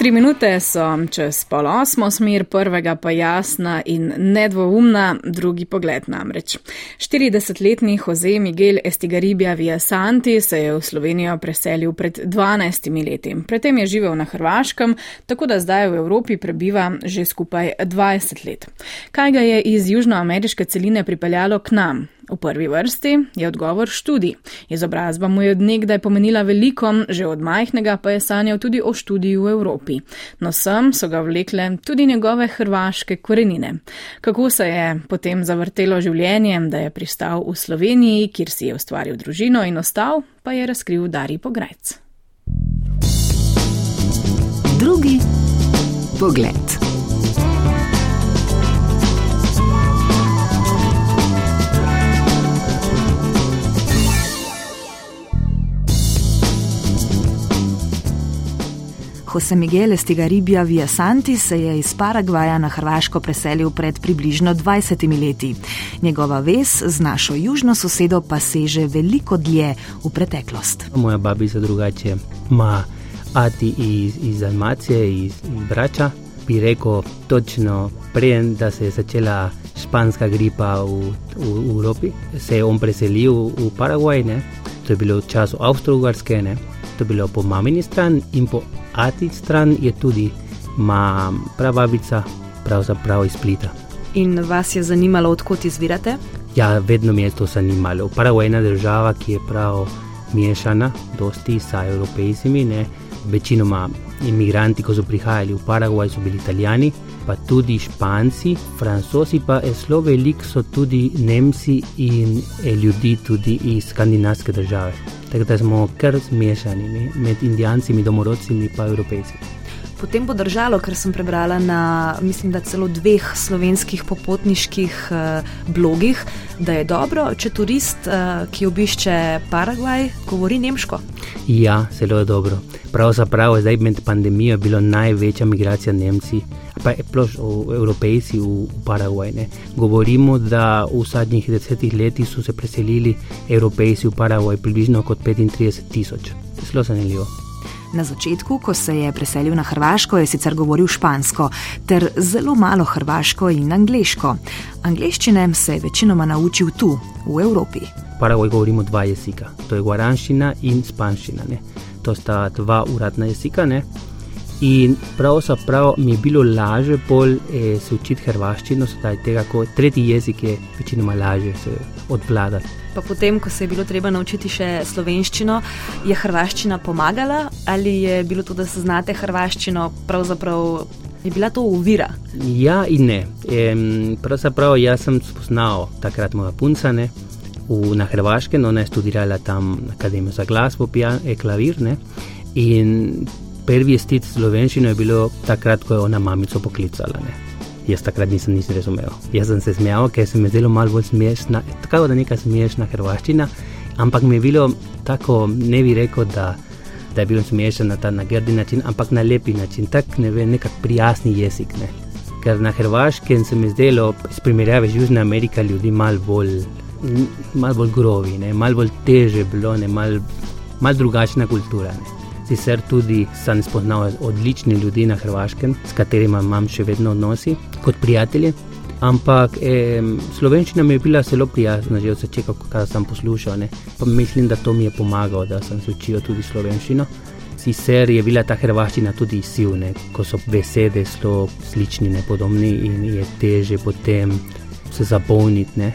Tri minute so čez pol osmo, smer prvega pa jasna in nedvoumna, drugi pogled namreč. 40-letni Jose Miguel Estigaribia Viasanti se je v Slovenijo preselil pred 12 leti. Predtem je živel na Hrvaškem, tako da zdaj v Evropi prebiva že skupaj 20 let. Kaj ga je iz južnoameriške celine pripeljalo k nam? V prvi vrsti je odgovor študij. Izobrazba mu je odnegdaj pomenila veliko, že od majhnega pa je sanjal tudi o študiju v Evropi. No sem so ga vlekle tudi njegove hrvaške korenine. Kako se je potem zavrtelo življenje, da je pristal v Sloveniji, kjer si je ustvaril družino in ostal, pa je razkril Dari Pograjc. Drugi pogled. Jose Miguel Estigaribia Viasanti se je iz Paragvaja na Hrvaško preselil pred približno 20 leti. Njegova vez z našo južno sosedo pa seže veliko dlje v preteklost. Moja babica drugače ima ati iz, iz Almacije, iz, Brača. Bi rekel točno, preden da se je začela španska gripa v, v, v Evropi, se je on preselil v Paragvaj, ne? to je bilo v času Avstro-Ugarske, to je bilo po mamini strani in po ati stran je tudi ma pravabica, pravzaprav iz Splita. In vas je zanimalo, odkot izvirate? Ja, vedno mi je to zanimalo. Prava je ena država, ki je prav mešana, dosti sa evropejcimi, ne. Večinoma imigranti, ko so prihajali v Paragvaj, so bili italijani, pa tudi španci, francozi, pa zelo veliko so tudi Nemci in eh, ljudi tudi iz skandinavske države. Tako da smo kar zmešani med indijanci, domorodci in evropejci. Potem bo držalo, ker sem prebrala na, mislim, da celo dveh slovenskih popotniških uh, blogih, da je dobro, če turist, uh, ki obišče Paragvaj, govori nemško. Ja, zelo je dobro. Pravzaprav je zdaj med pandemijo bila največja migracija Nemci, pa ploš Evropejci v, v Paragvaj. Ne. Govorimo, da v zadnjih desetih letih so se preselili Evropejci v Paragvaj približno kot 35 tisoč. Zelo zanimivo. Na začetku, ko se je preselil na Hrvaško, je sicer govoril špansko, ter zelo malo hrvaško in angliško. Angliščine se je večinoma naučil tu, v Evropi. Paragvaj govorimo dva jezika, to je guaranščina in spanščina. Ne? To sta dva uradna jezika. Ne? In pravzaprav mi je bilo lažje bolj eh, se učiti hrvaščino, zdaj tega, kot tretji jezik je večinoma lažje se odvladati. Pa potem, ko se je bilo treba naučiti še slovenščino, je hrvaščina pomagala ali je bilo to, da se znate hrvaščino, pravzaprav je bila to uvira? Ja in ne. E, pravzaprav jaz sem spoznal takrat moja punca. Ne? V, na Hrvaškem, ona je študirala tam na Akademiji za glasbo, pijan, e, klavir. Ne? In prvi stik s slovenščino je bilo takrat, ko je ona mamico poklicala. Ne. Jaz takrat nisem nič razumel. Jaz sem se smejal, ker se mi je zdelo malo bolj smešna, tako da neka smešna hrvaščina, ampak mi je bilo tako, ne bi rekel, da, da je bilo smešno na ta nagradi način, ampak na lepi način, tak ne vem, nekak prijasni jezik. Ne. Ker na hrvaškem se mi je zdelo, s primerjave z Južne Amerike, ljudi malo bolj, mal bolj grovi, malo bolj teže bilo, malo mal drugačna kultura. Ne. Sicer tudi sem spoznal odlične ljudi na Hrvaškem, s katerimi imam še vedno odnosi kot prijatelji. Ampak eh, slovenščina mi je bila zelo prijazna, že od začetka, ko sem poslušal. Mislim, da to mi je pomagalo, da sem se učil tudi slovenščino. Sicer je bila ta hrvaščina tudi izziv, ko so besede zelo slični, podobni in je teže potem se zapolniti. Ne.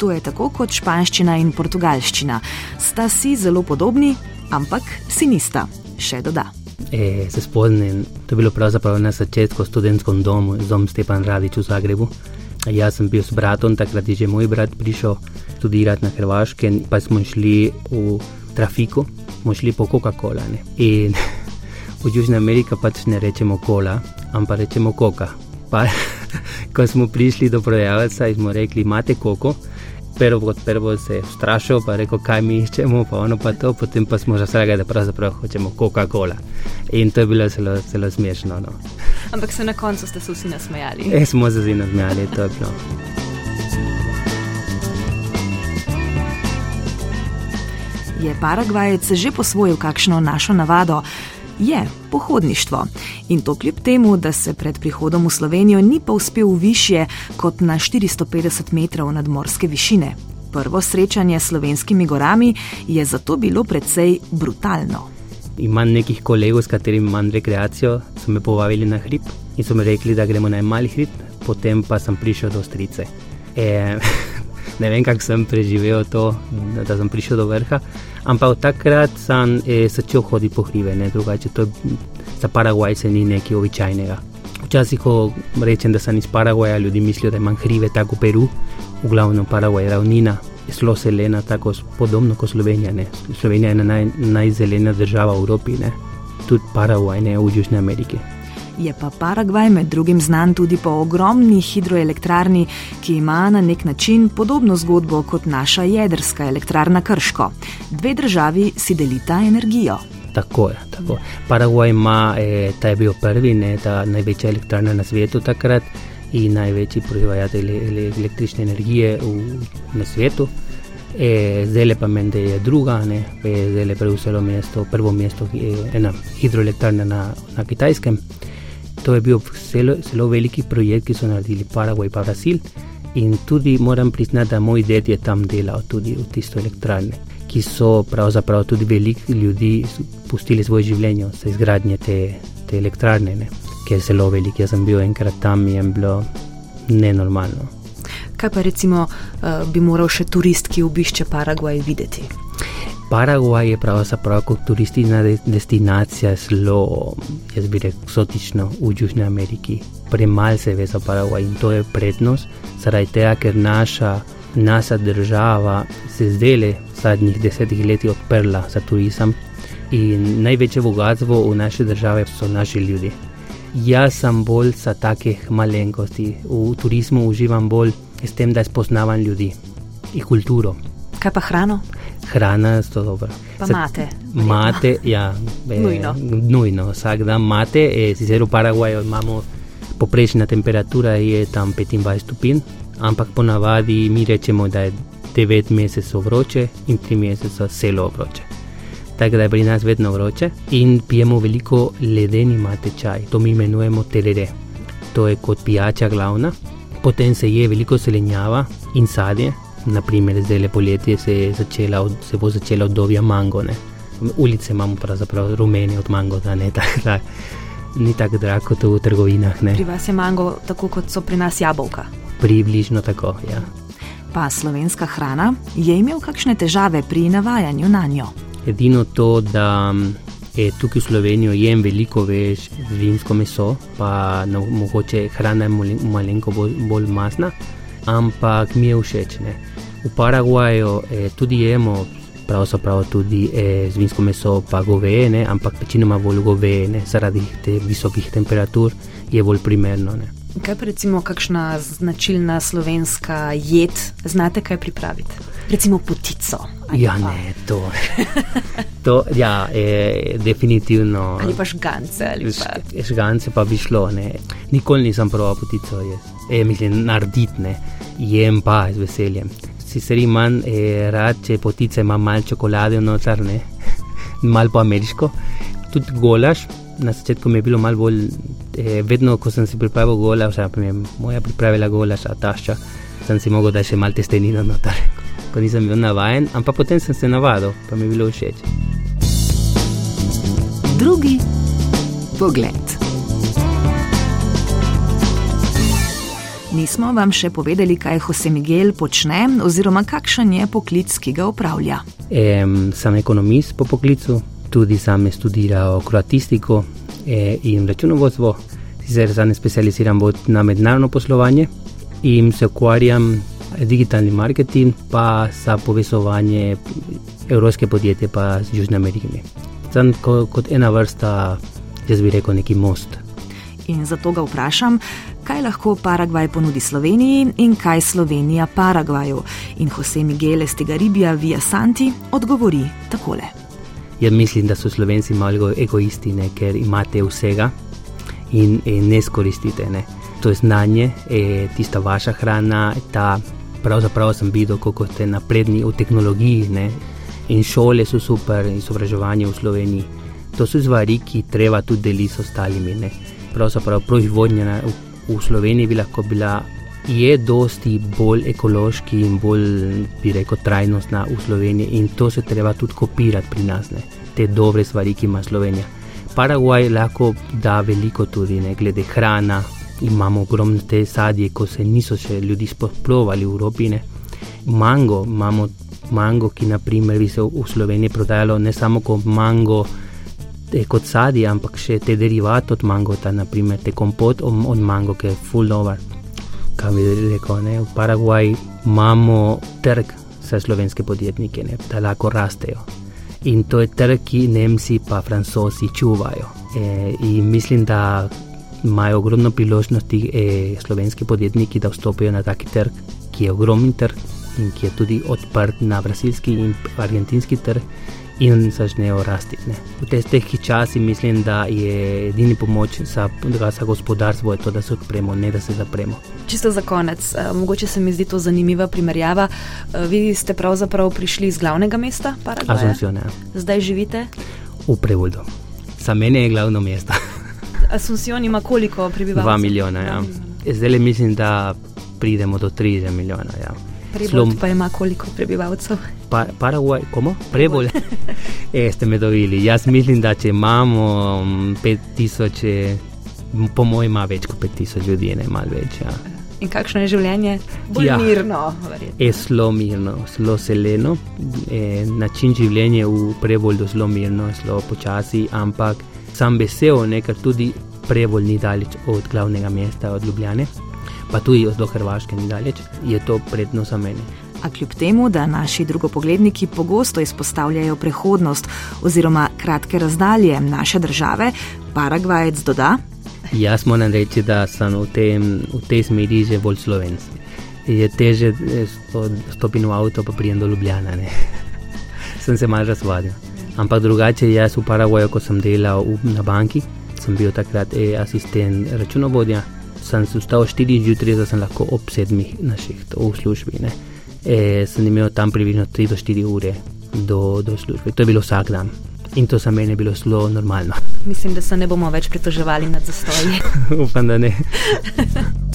To je tako kot španščina in portugalščina. Sta si zelo podobni, ampak si nista, še doda. E, se spomnim, to je bilo pravzaprav na začetku v študentskem domu, z domom Stepan Radič v Zagrebu. Jaz sem bil s bratom, takrat je že moj brat prišel študirati na Hrvaške, pa smo šli v trafiku, smo šli po Coca-Cola. In v Južni Ameriki pač ne rečemo kola, ampak rečemo koka. Pa, ko smo prišli do prodajalca, smo rekli: Imate koko? Prvo kot prvo se je strašil, pa rekel, kaj mi iščemo, pa ono pa to, potem pa smo že vsega, da pravzaprav hočemo Coca-Cola. In to je bilo zelo, zelo smešno. No. Ampak se na koncu ste se vsi nasmejali. E, smo se vsi nasmejali, to je bilo. Je Paragvajec že posvojil kakšno našo navado? Je pohodništvo. In to kljub temu, da se pred prihodom v Slovenijo ni pa uspel više kot na 450 metrov nadmorske višine. Prvo srečanje s slovenskimi gorami je zato bilo precej brutalno. Imam nekih kolegov, s katerimi imam rekreacijo, so me povabili na hrib in so mi rekli, da gremo na en mali hrib, potem pa sem prišel do strice. E, ne vem, kako sem preživel to, da sem prišel do vrha, ampak takrat sem e, začel hoditi po hribe, ne drugače. To za Paragvajce ni nekaj običajnega. Včasih, ko rečem, da sem iz Paragvaja, ljudi mislijo, da imam hribe tako Peru, v glavnem Paragvaj je ravnina. Zelo zelena, tako podobno kot Slovenija. Ne. Slovenija je naj, najzelena država v Evropi, ne. tudi Paragvaj ne v Južni Ameriki. Je pa Paragvaj med drugim znan tudi po ogromni hidroelektrarni, ki ima na nek način podobno zgodbo kot naša jedrska elektrarna Krško. Dve državi si delita energijo. Tako je. Tako. Paragvaj ima, eh, ta je bil prvi, ne, ta največja elektrarna na svetu takrat in največji proizvajalec električne energije v, na svetu. E, zdaj pa meni, da je druga, ne, e, zdaj je prevzelo mesto, prvo mesto, ki je ena hidroelektrarna na, na Kitajskem. To je bil zelo, zelo veliki projekt, ki so naredili Paragvaj in Brasil. In tudi moram priznati, da moj ded je tam delal, tudi v tisto elektrarne, ki so pravzaprav tudi veliki ljudi pustili svoje življenje za izgradnje te, te elektrarne, ne, ki je zelo velik. Jaz sem bil enkrat tam in je bilo nenormalno. Kaj pa recimo uh, bi moral še turist, ki obišče Paragvaj, videti? Paragvaj je pravzaprav kot turistična destinacija zelo, jaz bi rekel, eksotična v Južni Ameriki. Premalo se ve za Paragvaj in to je prednost, zaradi tega, ker naša, naša država se zdaj le v zadnjih desetih letih odprla za turizem in največje bogatstvo v naši državi so naši ljudje. Jaz sem bolj za takih malenkosti, v turizmu uživam bolj s tem, da spoznavam ljudi in kulturo. Kaj pa hrano? Hrana je zelo dobra. Pa mate. Mate, ja, e, nujno. nujno. Vsak dan mate, e, sicer v Paragvaju imamo poprečna temperatura, je tam 25 stopinj, ampak ponavadi mi rečemo, da je 9 mesecev vroče in 3 mesece zelo vroče. Tako da je pri nas vedno vroče in pijemo veliko ledeni mate čaj, to mi imenujemo telere. To je kot pijača glavna, potem se je veliko selenjava in sadje, naprimer zdaj le poletje se, začela, se bo začela obdobje mango. Ne. Ulice imamo pravzaprav rumene od mango, da ne tako. Tak, ni tako drago kot v trgovinah. Ne. Pri vas je mango tako kot so pri nas jabolka. Približno tako, ja. Pa slovenska hrana je imel kakšne težave pri navajanju na njo? Edino to, da je tukaj v Sloveniji jem veliko več vinsko meso, pa no, mogoče hrana je malenko bolj, bolj masna, ampak mi je všeč. Ne. V Paragvaju eh, tudi jemo, pravzaprav tudi eh, zvinsko meso, pa goveje, ne? ampak večinoma bolj goveje, zaradi teh visokih temperatur je bolj primerno. Ne? Kaj pa recimo kakšna značilna slovenska jed, znate kaj pripraviti? Recimo potico. Ja, pa. ne, to. to ja, je definitivno. Ali pa žgance. Ali pa. Žgance pa bi šlo, ne. Nikoli nisem proval potico, je, je mislim, narediti, jem pa z veseljem sicer imam eh, rad, če potice ima malo čokolade noter, ne, malo po ameriško. Tudi golaš, na začetku mi je bilo malo bolj, eh, vedno ko sem si pripravil golaš, mi je moja pripravila golaš, a tašča, sem si mogel dati še malo testenino noter, ko nisem bil navajen, ampak potem sem se navadil, pa mi je bilo všeč. Drugi pogled. Nismo vam še povedali, kaj Jose Miguel počne, oziroma kakšen je poklic, ki ga upravlja. E, sem ekonomist po poklicu, tudi sam študiral kroatistiko e, in računovodstvo, sicer sem specializiran na mednarodno poslovanje in se ukvarjam z digitalnim marketingom, pa za povezovanje evropske podjetje pa z Južne Amerike. Sem kot ena vrsta, jaz bi rekel, neki most. In zato ga vprašam, kaj lahko Paragvaj ponudi Sloveniji in kaj Slovenija Paragvaju. In Jose Miguel Estigaribia Via Santi odgovori takole. Jaz mislim, da so Slovenci malo egoisti, ne, ker imate vsega in, in ne izkoristite. To je znanje, je tista vaša hrana, ta pravzaprav sem videl, kako ste napredni v tehnologiji. Ne. In šole so super, izobraževanje v Sloveniji. To so stvari, ki treba tudi deliti s ostalimi. Pravzaprav proizvodnja v, Sloveniji bi lahko bila. Je dosti bolj ekološki in bolj, bi rekel, trajnostna v Sloveniji, in to se treba tudi kopirati pri nas, ne? te dobre stvari, ki ima Slovenija. Paragvaj lahko da veliko tudi, ne glede hrana, imamo ogromne te sadje, ko se niso še ljudi spoplovali v Evropi. Ne? Mango, imamo mango, ki naprimer bi se v Sloveniji prodajalo ne samo kot mango, kot sadje, ampak še te derivate od mango, ta naprimer te kompot od mango, ki je full over. Kaj bi rekel, ne? v Paragvaju imamo trg za slovenske podjetnike, ne? da lahko rastejo. In to je trg, ki Nemci pa Francozi čuvajo. E, in mislim, da imajo ogromno priložnosti e, slovenski podjetniki, da vstopijo na taki trg, ki je ogromen trg in ki je tudi odprt na brazilski in argentinski trg. In začnejo rasti. Ne. V teh, teh časih mislim, da je edini pomoč za, za gospodarstvo, to, da se odpremo, ne da se zapremo. Čisto za konec, uh, mogoče se mi zdi to zanimiva primerjava. Uh, vi ste pravzaprav prišli iz glavnega mesta, Asuncion. Zdaj živite v Prevoldu. Za mene je glavno mesto. Asuncion ima koliko prebivalcev? Dva milijona. Ja. Zdaj le mislim, da pridemo do 30 milijona. Ja. Slom... pa ima koliko prebivalcev? Pa, Paraguay, komu? Prebolj. e, ste me dovili. Jaz mislim, da če imamo 5000, po mojem, ima več kot 5000 ljudi, ne malo več. Ja. In kakšno je življenje? Bolj ja. mirno. Je zelo mirno, zelo seleno. E, način življenja v prebolju je zelo mirno, zelo počasi, ampak sam vesel, ker tudi prebolj ni daleč od glavnega mesta, od Ljubljane pa tudi do Hrvaške ni daleč, je to prednost za meni. A kljub temu, da naši drugopogledniki pogosto izpostavljajo prehodnost oziroma kratke razdalje naše države, Paragvajec doda: Jaz moram reči, da sem v, tem, v tej smeri že bolj slovenski. Je teže eh, stopiti v avto, pa prijem do Ljubljana. sem se malo razvadil. Ampak drugače, jaz v Paragvaju, ko sem delal na banki, sem bil takrat e asistent računovodja sem se vstal 4 zjutraj, da sem lahko ob 7 na šihtu v službi. E, sem imel tam približno 3 do 4 ure do, do službe. To je bilo vsak dan. In to za mene je bilo zelo normalno. Mislim, da se ne bomo več pritoževali nad zastoji. Upam, da ne.